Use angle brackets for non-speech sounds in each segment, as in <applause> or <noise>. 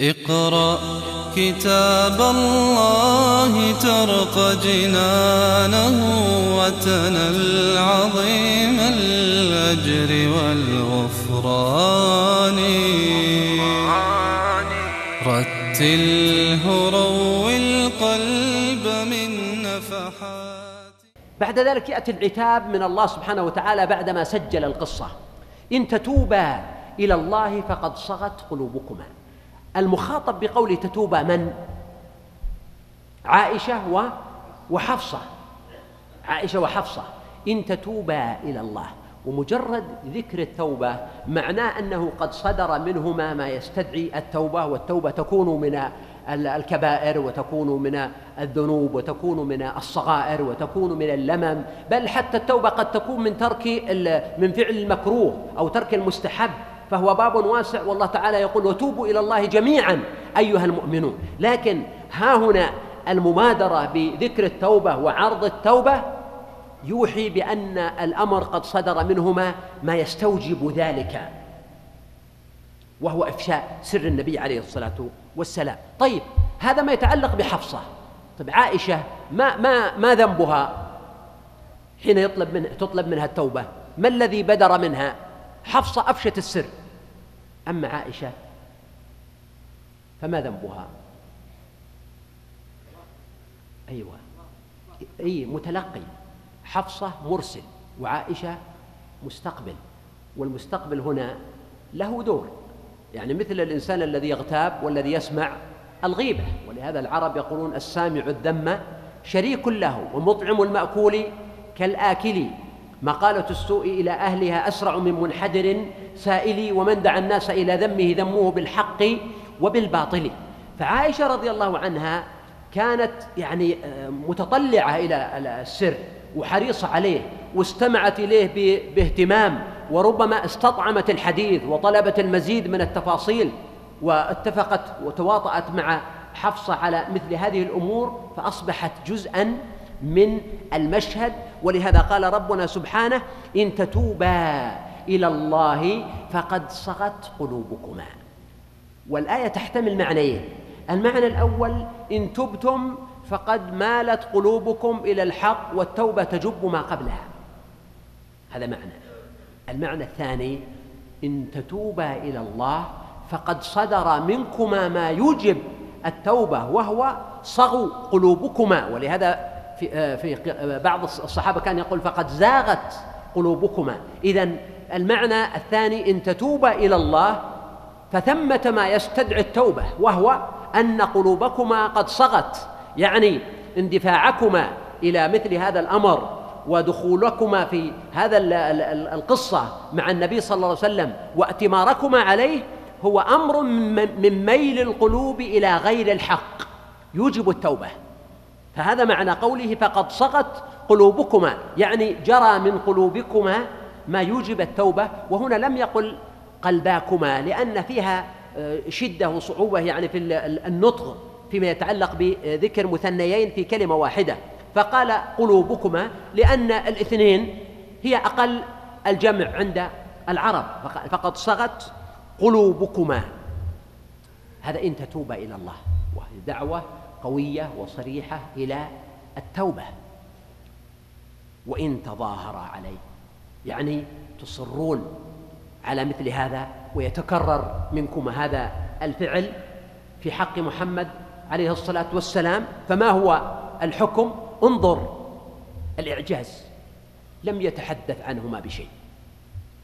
اقرأ كتاب الله ترق جنانه وتنل عظيم الأجر والغفران. رتله روي القلب من نفحات. بعد ذلك يأتي العتاب من الله سبحانه وتعالى بعدما سجل القصة. إن تتوبا إلى الله فقد صغت قلوبكما. المخاطب بقوله تتوبا من؟ عائشة و وحفصة. عائشة وحفصة. إن تتوبا إلى الله. ومجرد ذكر التوبة معناه أنه قد صدر منهما ما يستدعي التوبة والتوبة تكون من الكبائر وتكون من الذنوب وتكون من الصغائر وتكون من اللمم. بل حتى التوبة قد تكون من ترك من فعل المكروه أو ترك المستحب. فهو باب واسع والله تعالى يقول وتوبوا إلى الله جميعا أيها المؤمنون. لكن ها هنا المبادرة بذكر التوبة وعرض التوبة يوحي بأن الأمر قد صدر منهما ما يستوجب ذلك وهو إفشاء سر النبي عليه الصلاة والسلام. طيب هذا ما يتعلق بحفصة. طيب عائشة ما ما ما ذنبها حين يطلب من تطلب منها التوبة؟ ما الذي بدر منها؟ حفصة أفشت السر. أما عائشة؟ فما ذنبها؟ أيوة. أي متلقي. حفصة مرسل وعائشة مستقبل. والمستقبل هنا له دور. يعني مثل الإنسان الذي يغتاب والذي يسمع الغيبة. ولهذا العرب يقولون السامع الذم شريك له ومطعم المأكول كالآكل. مقالة السوء إلى أهلها أسرع من منحدر سائلي ومن دعا الناس إلى ذمه ذموه بالحق وبالباطل. فعائشة رضي الله عنها كانت يعني آه، متطلعة إلى السر وحريصة عليه واستمعت إليه باهتمام وربما استطعمت الحديث وطلبت المزيد من التفاصيل واتفقت وتواطأت مع حفصة على مثل هذه الأمور فأصبحت جزءا من المشهد. ولهذا قال ربنا سبحانه إن تتوبا إلى الله فقد صغت قلوبكما. والآية تحتمل معنيين. المعنى الأول إن تبتم فقد مالت قلوبكم إلى الحق والتوبة تجب ما قبلها. هذا معنى. المعنى الثاني إن تتوبا إلى الله فقد صدر منكما ما يوجب التوبة وهو صغو قلوبكما. ولهذا في آه، في آه، بعض الصحابة كان يقول فقد زاغت قلوبكما. اذا المعنى الثاني إن تتوبا إلى الله فثمة ما يستدعي التوبة وهو أن قلوبكما قد صغت. يعني اندفاعكما إلى مثل هذا الأمر ودخولكما في هذا القصة مع النبي صلى الله عليه وسلم واتماركما عليه هو أمر من ميل القلوب إلى غير الحق. يوجب التوبة. فهذا معنى قوله فقد صغت قلوبكما يعني جرى من قلوبكما ما يوجب التوبة وهنا لم يقل قلباكما لأن فيها آه، شدة وصعوبة يعني في النطق فيما يتعلق بذكر مثنيين في كلمة واحدة. فقال قلوبكما لأن الاثنين هي أقل الجمع عند العرب. فقد صغت قلوبكما. هذا إن تتوب إلى الله وهي دعوة قوية وصريحة إلى التوبة. وإن تظاهر عليه يعني تصرون على مثل هذا ويتكرر منكم هذا الفعل في حق محمد عليه الصلاة والسلام. فما هو الحكم؟ انظر الإعجاز لم يتحدث عنهما بشيء.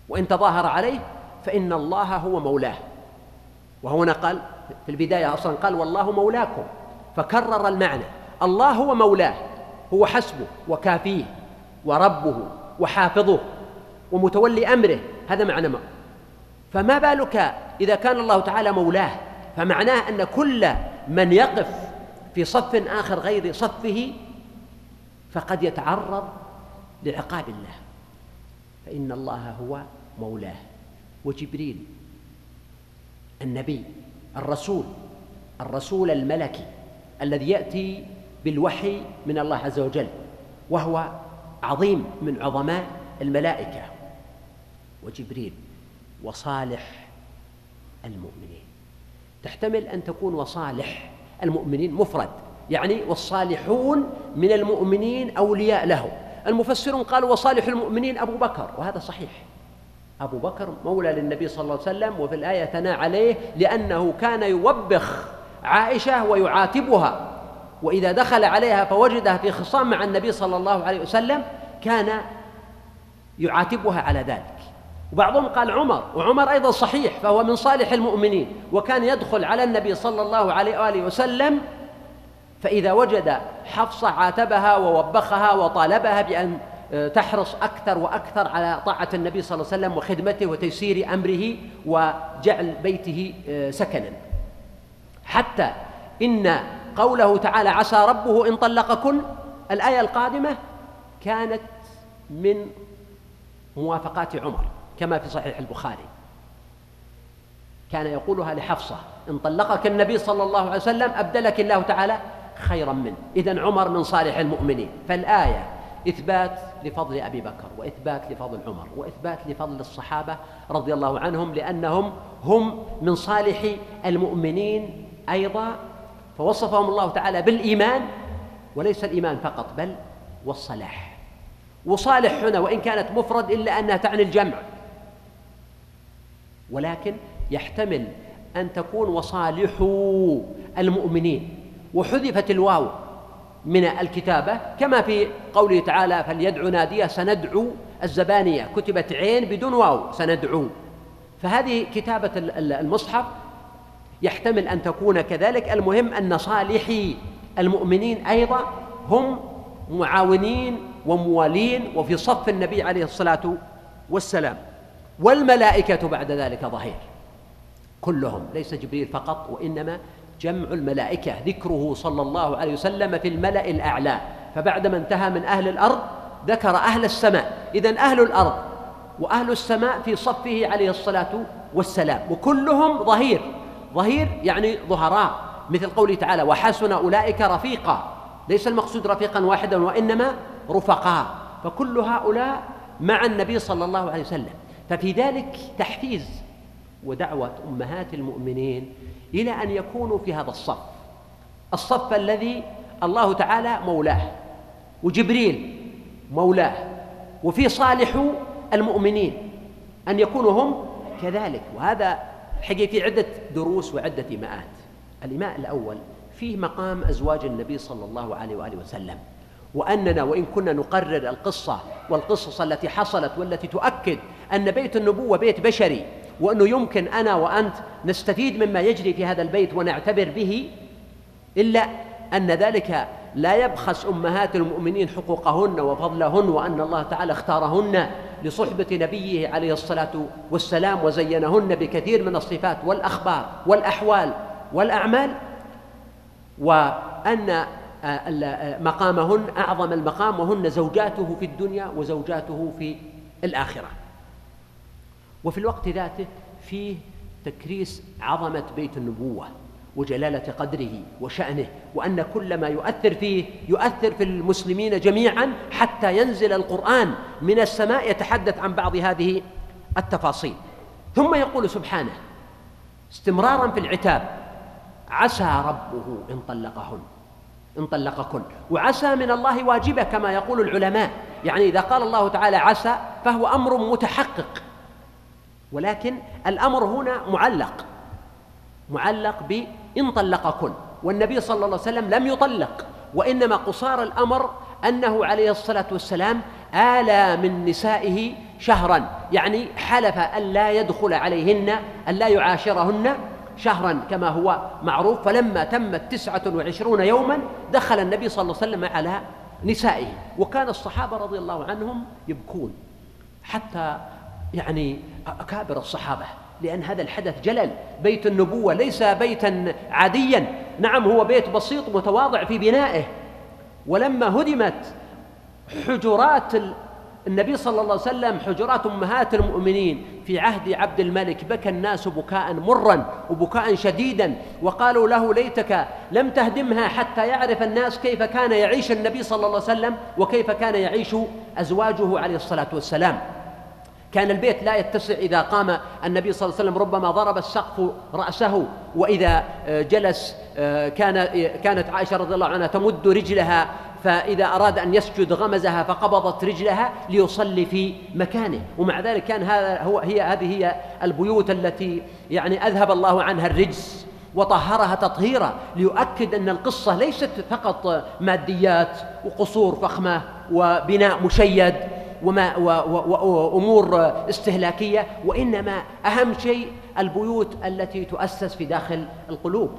وإن تظاهر عليه فإن الله هو مولاه. وهنا قال في البداية أصلا قال والله مولاكم. فكرر المعنى. الله هو مولاه هو حسبه وكافيه وربه وحافظه ومتولي أمره. هذا معنى ما فما بالك إذا كان الله تعالى مولاه؟ فمعناه أن كل من يقف في صف آخر غير صفه فقد يتعرض لعقاب الله. فإن الله هو مولاه. وجبريل النبي الرسول الرسول الملكي الذي يأتي بالوحي من الله عز وجل وهو عظيم من عظماء الملائكة وجبريل وصالح المؤمنين. تحتمل أن تكون وصالح المؤمنين مفرد يعني والصالحون من المؤمنين أولياء له. المفسرون قالوا وصالح المؤمنين أبو بكر وهذا صحيح. أبو بكر مولى للنبي صلى الله عليه وسلم وفي الآية ثنى عليه لأنه كان يوبخ عائشة ويعاتبها وإذا دخل عليها فوجدها في خصام مع النبي صلى الله عليه وسلم كان يعاتبها على ذلك. وبعضهم قال عمر وعمر أيضا صحيح فهو من صالح المؤمنين وكان يدخل على النبي صلى الله عليه وآله وسلم فإذا وجد حفصة عاتبها ووبخها وطالبها بأن آه، تحرص أكثر وأكثر على طاعة النبي صلى الله عليه وسلم وخدمته وتيسير أمره وجعل بيته آه، سكنا. حتى إن قوله تعالى عسى ربه إن طلقكن الآية القادمة كانت من موافقات عمر كما في صحيح البخاري. كان يقولها لحفصة إن طلقك النبي صلى الله عليه وسلم أبدلك الله تعالى خيرا منه. إذا عمر من صالح المؤمنين. فالآية إثبات لفضل أبي بكر وإثبات لفضل عمر وإثبات لفضل الصحابة رضي الله عنهم لأنهم هم من صالح المؤمنين أيضا فوصفهم الله تعالى بالإيمان وليس الإيمان فقط بل والصلاح. وصالح هنا وإن كانت مفرد إلا أنها تعني الجمع. ولكن يحتمل أن تكون وصالح المؤمنين. وحذفت الواو من الكتابة كما في قوله تعالى فليدعو نادية سندعو الزبانية. كتبت عين بدون واو سندعو. فهذه كتابة المصحف يحتمل أن تكون كذلك. المهم أن صالحي المؤمنين أيضا هم معاونين وموالين وفي صف النبي عليه الصلاة والسلام. والملائكة بعد ذلك ظهير. كلهم ليس جبريل فقط وإنما جمع الملائكة. ذكره صلى الله عليه وسلم في الملأ الأعلى. فبعدما انتهى من أهل الأرض ذكر أهل السماء. إذا أهل الأرض وأهل السماء في صفه عليه الصلاة والسلام. وكلهم ظهير. ظهير يعني ظهراء مثل قوله تعالى وحسن أولئك رفيقا. ليس المقصود رفيقا واحدا وإنما رفقاء فكل هؤلاء مع النبي صلى الله عليه وسلم. ففي ذلك تحفيز ودعوة أمهات المؤمنين إلى أن يكونوا في هذا الصف. الصف الذي الله تعالى مولاه وجبريل مولاه وفي صالح المؤمنين أن يكونوا هم كذلك. وهذا حقيقة في عدة دروس وعدة إيماءات الإيماء الأول فيه مقام أزواج النبي صلى الله عليه وآله وسلم. وأننا وإن كنا نقرر القصة والقصص التي حصلت والتي تؤكد أن بيت النبوة بيت بشري وأنه يمكن أنا وأنت نستفيد مما يجري في هذا البيت ونعتبر به إلا أن ذلك لا يبخس أمهات المؤمنين حقوقهن وفضلهن وأن الله تعالى اختارهن. لصحبة نبيه عليه الصلاة والسلام وزينهن بكثير من الصفات والأخبار والأحوال والأعمال وأن مقامهن أعظم المقام وهن زوجاته في الدنيا وزوجاته في الآخرة. وفي الوقت ذاته فيه تكريس عظمة بيت النبوة. وجلالة قدره وشأنه وأن كل ما يؤثر فيه يؤثر في المسلمين جميعا حتى ينزل القرآن من السماء يتحدث عن بعض هذه التفاصيل. ثم يقول سبحانه استمرارا في العتاب عسى ربه إن طلقهن إن طلقكن وعسى من الله واجبة كما يقول العلماء. يعني إذا قال الله تعالى عسى فهو أمر متحقق. ولكن الأمر هنا معلق معلق بإن طلقكن والنبي صلى الله عليه وسلم لم يطلق وإنما قصار الأمر أنه عليه الصلاة والسلام آلى من نسائه شهرا يعني حلف أن لا يدخل عليهن أن لا يعاشرهن شهرا كما هو معروف فلما تمت تسعة وعشرون يوما دخل النبي صلى الله عليه وسلم على نسائه. وكان الصحابة رضي الله عنهم يبكون حتى يعني أكابر الصحابة. لأن هذا الحدث جلل. بيت النبوة ليس بيتا عاديا. نعم هو بيت بسيط متواضع في بنائه. ولما هدمت حجرات النبي صلى الله عليه وسلم حجرات أمهات المؤمنين في عهد عبد الملك بكى الناس بكاء مرا وبكاء شديدا. وقالوا له ليتك لم تهدمها حتى يعرف الناس كيف كان يعيش النبي صلى الله عليه وسلم وكيف كان يعيش أزواجه عليه الصلاة والسلام. كان البيت لا يتسع إذا قام النبي صلى الله عليه وسلم ربما ضرب السقف رأسه وإذا آه، جلس آه، كان كانت عائشة رضي الله عنها تمد رجلها فإذا أراد أن يسجد غمزها فقبضت رجلها ليصلي في مكانه. ومع ذلك كان هذا هو هي هذه هي البيوت التي يعني أذهب الله عنها الرجس وطهرها تطهيرا ليؤكد أن القصة ليست فقط ماديات وقصور فخمة وبناء مشيد. وما وأمور استهلاكية وإنما أهم شيء البيوت التي تؤسس في داخل القلوب.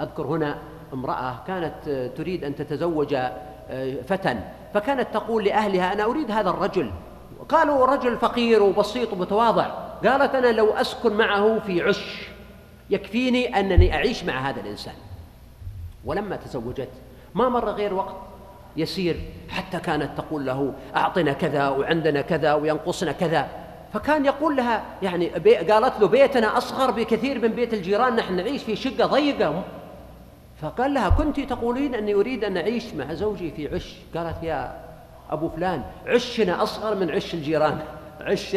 أذكر هنا امرأة كانت تريد أن تتزوج آه، فتى فكانت تقول لأهلها أنا أريد هذا الرجل. قالوا رجل فقير وبسيط ومتواضع. قالت أنا لو أسكن معه في عش يكفيني أنني أعيش مع هذا الإنسان. ولما تزوجت ما مر غير وقت يسير حتى كانت تقول له أعطنا كذا وعندنا كذا وينقصنا كذا. فكان يقول لها يعني قالت له بيتنا أصغر بكثير من بيت الجيران نحن نعيش في شقة ضيقة. فقال لها كنت تقولين أني أريد أن أعيش مع زوجي في عش؟ قالت يا أبو فلان عشنا أصغر من عش الجيران. عش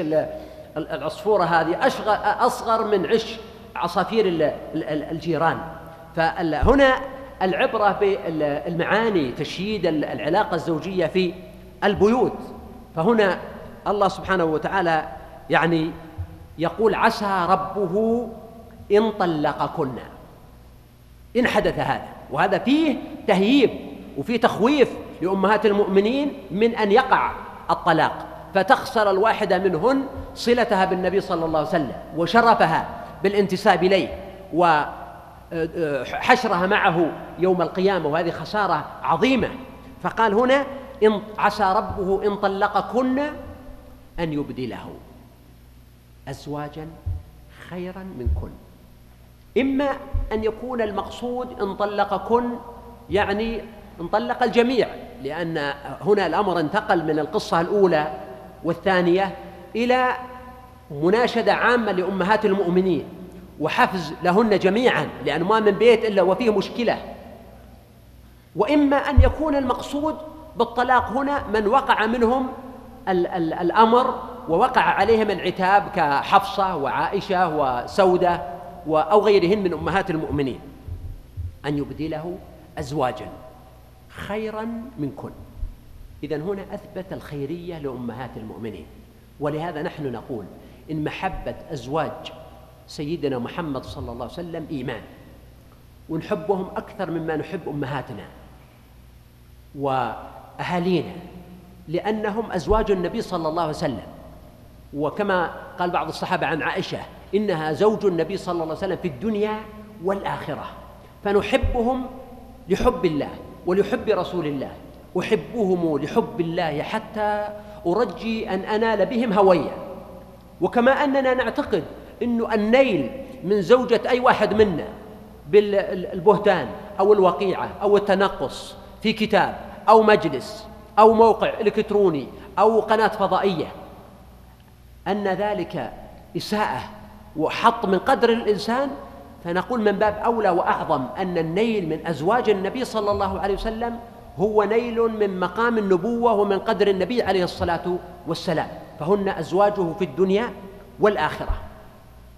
العصفورة هذه أصغر من عش عصافير الجيران. فهنا العبرة بالمعاني تشييد العلاقة الزوجية في البيوت. فهنا الله سبحانه وتعالى يعني يقول عسى ربه إن طلقكن إن حدث هذا. وهذا فيه تهييب وفيه تخويف لأمهات المؤمنين من أن يقع الطلاق. فتخسر الواحدة منهن صلتها بالنبي صلى الله عليه وسلم وشرفها بالانتساب إليه. وحشرها معه يوم القيامة وهذه خسارة عظيمة. فقال هنا إن عسى ربه إن طلقكن أن يبدله أزواجا خيرا منكن. إما أن يكون المقصود إن طلقكن يعني إن طلق الجميع لأن هنا الأمر انتقل من القصة الأولى والثانية إلى مناشدة عامة لأمهات المؤمنين. وحفز لهن جميعا لأن ما من بيت إلا وفيه مشكلة. وإما أن يكون المقصود بالطلاق هنا من وقع منهم ال ال الأمر ووقع عليهم العتاب كحفصة وعائشة وسودة أو غيرهن من أمهات المؤمنين. أن يبدله أزواجا خيرا منكن. إذا هنا أثبت الخيرية لأمهات المؤمنين. ولهذا نحن نقول إن محبة أزواج سيدنا محمد صلى الله عليه وسلم إيمان ونحبهم أكثر مما نحب أمهاتنا وأهالينا لأنهم أزواج النبي صلى الله عليه وسلم. وكما قال بعض الصحابة عن عائشة إنها زوج النبي صلى الله عليه وسلم في الدنيا والآخرة. فنحبهم لحب الله ولحب رسول الله أحبهم لحب الله حتى أرجي أن أنال بهم هويا وكما أننا نعتقد أنه النيل من زوجة أي واحد منا بالبهتان أو الوقيعة أو التنقص في كتاب أو مجلس أو موقع إلكتروني أو قناة فضائية. أن ذلك إساءة وحط من قدر الإنسان فنقول من باب أولى وأعظم أن النيل من أزواج النبي صلى الله عليه وسلم هو نيل من مقام النبوة ومن قدر النبي عليه الصلاة والسلام فهن أزواجه في الدنيا والآخرة.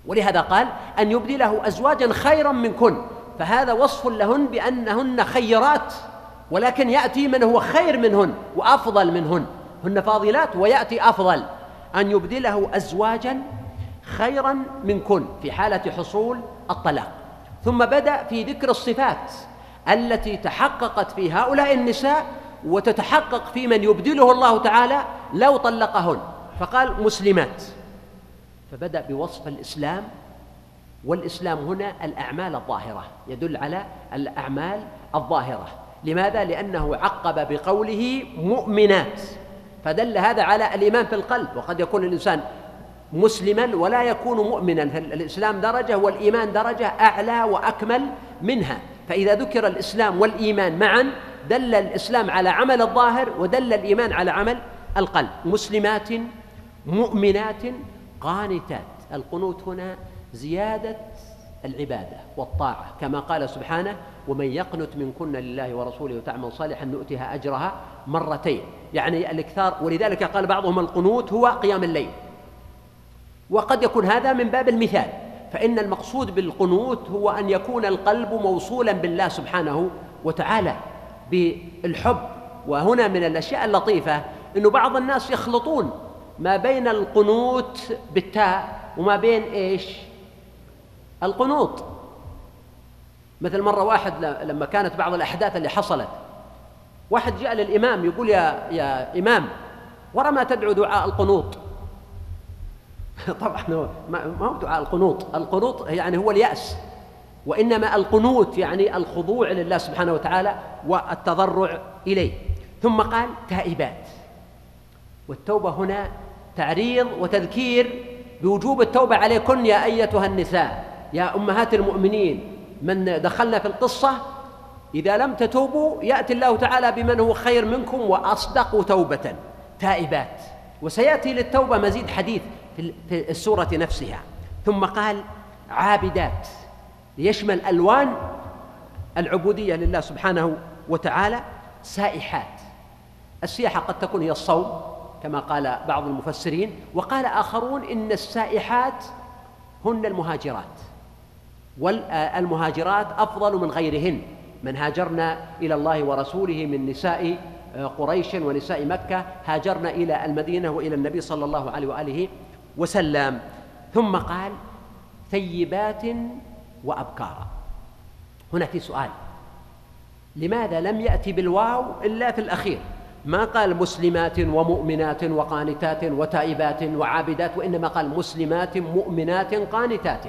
ولهذا قال أن يبدله أزواجا خيرا منكن فهذا وصف لهن بأنهن خيرات ولكن يأتي من هو خير منهن وأفضل منهن. هن فاضلات ويأتي أفضل. أن يبدله أزواجا خيرا منكن في حالة حصول الطلاق. ثم بدأ في ذكر الصفات التي تحققت في هؤلاء النساء وتتحقق في من يبدله الله تعالى لو طلقهن. فقال مسلمات. فبدأ بوصف الإسلام والإسلام هنا الأعمال الظاهرة يدل على الأعمال الظاهرة. لماذا؟ لأنه عقب بقوله مؤمنات. فدل هذا على الإيمان في القلب وقد يكون الإنسان مسلما ولا يكون مؤمنا. الإسلام درجة والإيمان درجة أعلى وأكمل منها. فإذا ذكر الإسلام والإيمان معا دل الإسلام على عمل الظاهر ودل الإيمان على عمل القلب. مسلمات مؤمنات قانتات. القنوت هنا زيادة العبادة والطاعة كما قال سبحانه ومن يقنت منكن لله ورسوله وتعمل صالحا نؤتها أجرها مرتين. يعني الإكثار ولذلك قال بعضهم القنوت هو قيام الليل. وقد يكون هذا من باب المثال فإن المقصود بالقنوت هو أن يكون القلب موصولا بالله سبحانه وتعالى بالحب. وهنا من الأشياء اللطيفة أنه بعض الناس يخلطون ما بين القنوت بالتاء وما بين إيش؟ القنوط. مثل مرة واحد لما كانت بعض الأحداث اللي حصلت واحد جاء للإمام يقول يا يا إمام ورا ما تدعو دعاء القنوط؟ <laughs> طبعا ما هو دعاء القنوط. القنوط يعني هو اليأس وإنما القنوت يعني الخضوع لله سبحانه وتعالى والتضرع إليه. ثم قال تائبات. والتوبة هنا تعريض وتذكير بوجوب التوبة عليكن يا أيتها النساء يا أمهات المؤمنين من دخلنا في القصة إذا لم تتوبوا يأتي الله تعالى بمن هو خير منكم وأصدق توبة. تائبات. وسيأتي للتوبة مزيد حديث في السورة نفسها. ثم قال عابدات. ليشمل ألوان العبودية لله سبحانه وتعالى سائحات. السياحة قد تكون هي الصوم كما قال بعض المفسرين وقال آخرون إن السائحات هن المهاجرات والمهاجرات أفضل من غيرهن. من هاجرنا إلى الله ورسوله من نساء قريش ونساء مكة هاجرنا إلى المدينة وإلى النبي صلى الله عليه وآله وسلم. ثم قال ثيبات وأبكارا هنا في سؤال لماذا لم يأتي بالواو إلا في الأخير؟ ما قال مسلمات ومؤمنات وقانتات وتائبات وعابدات وإنما قال مسلمات مؤمنات قانتات.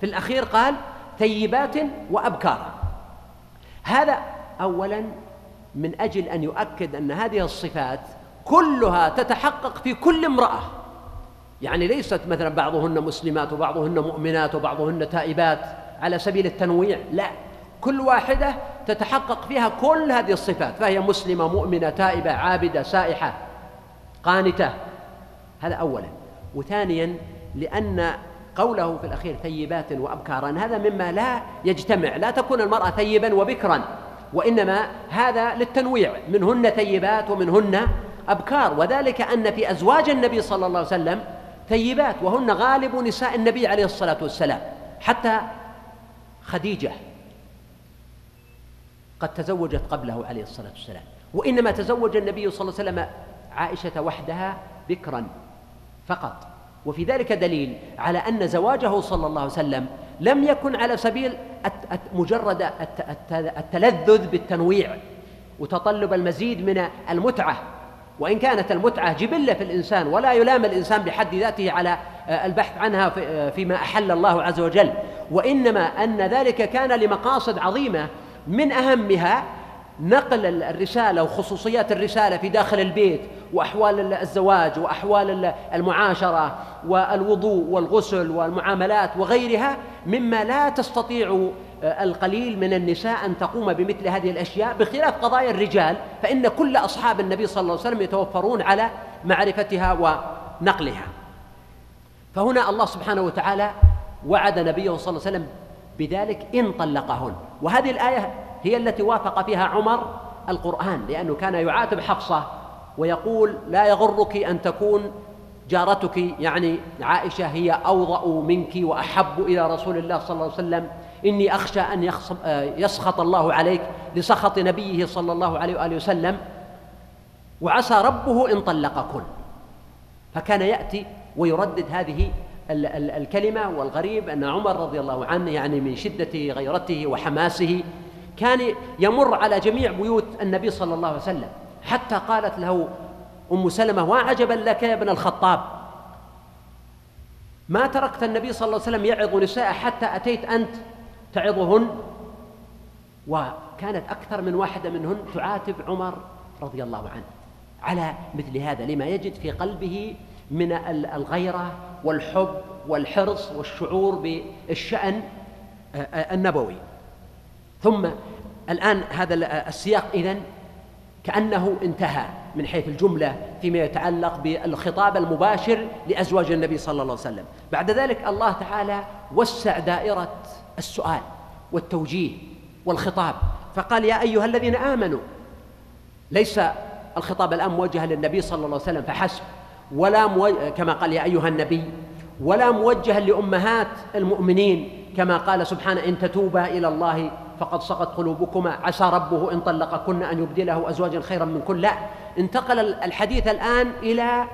في الأخير قال ثيبات وأبكارا هذا أولا من أجل أن يؤكد أن هذه الصفات كلها تتحقق في كل امرأة. يعني ليست مثلا بعضهن مسلمات وبعضهن مؤمنات وبعضهن تائبات على سبيل التنويع لا. كل واحدة تتحقق فيها كل هذه الصفات فهي مسلمة مؤمنة تائبة عابدة سائحة قانتة. هذا أولا. وثانيا لأن قوله في الأخير ثيبات وأبكارا هذا مما لا يجتمع لا تكون المرأة ثيبا وبكرا وإنما هذا للتنويع. منهن ثيبات ومنهن أبكار. وذلك أن في أزواج النبي صلى الله عليه وسلم ثيبات وهن غالب نساء النبي عليه الصلاة والسلام حتى خديجة. قد تزوجت قبله عليه الصلاة والسلام. وإنما تزوج النبي صلى الله عليه وسلم عائشة وحدها بكرا فقط. وفي ذلك دليل على أن زواجه صلى الله عليه وسلم لم يكن على سبيل مجرد التلذذ بالتنويع وتطلب المزيد من المتعة. وإن كانت المتعة جبلة في الإنسان ولا يلام الإنسان بحد ذاته على البحث عنها فيما أحل الله عز وجل. وإنما أن ذلك كان لمقاصد عظيمة من أهمها نقل الرسالة وخصوصيات الرسالة في داخل البيت وأحوال الزواج وأحوال المعاشرة والوضوء والغسل والمعاملات وغيرها مما لا تستطيع القليل من النساء أن تقوم بمثل هذه الأشياء بخلاف قضايا الرجال فإن كل أصحاب النبي صلى الله عليه وسلم يتوفرون على معرفتها ونقلها. فهنا الله سبحانه وتعالى وعد نبيه صلى الله عليه وسلم بذلك إن طلقهن. وهذه الآية هي التي وافق فيها عمر القرآن لأنه كان يعاتب حفصة ويقول لا يغرك أن تكون جارتك يعني عائشة هي أوضأ منك وأحب إلى رسول الله صلى الله عليه وسلم. إني أخشى أن يسخط الله عليك لسخط نبيه صلى الله عليه وآله وسلم. وعسى ربه إن طلقكن. فكان يأتي ويردد هذه الكلمة والغريب أن عمر رضي الله عنه يعني من شدة غيرته وحماسه كان يمر على جميع بيوت النبي صلى الله عليه وسلم. حتى قالت له أم سلمة وعجبا لك يا ابن الخطاب؟ ما تركت النبي صلى الله عليه وسلم يعظ نساء حتى أتيت أنت تعظهن؟ وكانت أكثر من واحدة منهن تعاتب عمر رضي الله عنه. على مثل هذا لما يجد في قلبه من الغيرة والحب والحرص والشعور بالشأن النبوي. ثم الآن هذا السياق إذن كأنه انتهى من حيث الجملة فيما يتعلق بالخطاب المباشر لأزواج النبي صلى الله عليه وسلم. بعد ذلك الله تعالى وسع دائرة السؤال والتوجيه والخطاب. فقال يا أيها الذين آمنوا ليس الخطاب الآن موجها للنبي صلى الله عليه وسلم فحسب. ولا كما قال يا أيها النبي ولا موجها لأمهات المؤمنين كما قال سبحانه إن تتوبا إلى الله فقد صغت قلوبكما. عسى ربه إن طلقكن أن يبدله أزواجا خيرا من كل. لا انتقل الحديث الآن إلى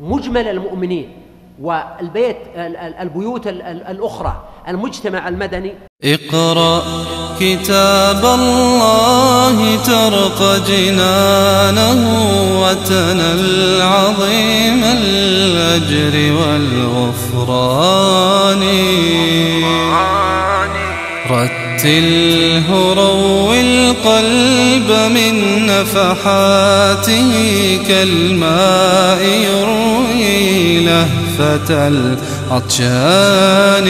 مجمل المؤمنين والبيت البيوت الأخرى المجتمع المدني. اقرأ كتاب الله ترق جنانه وتنل عظيم الأجر والغفران. رتله روي القلب من نفحاته كالماء يروي لهفة العطشان.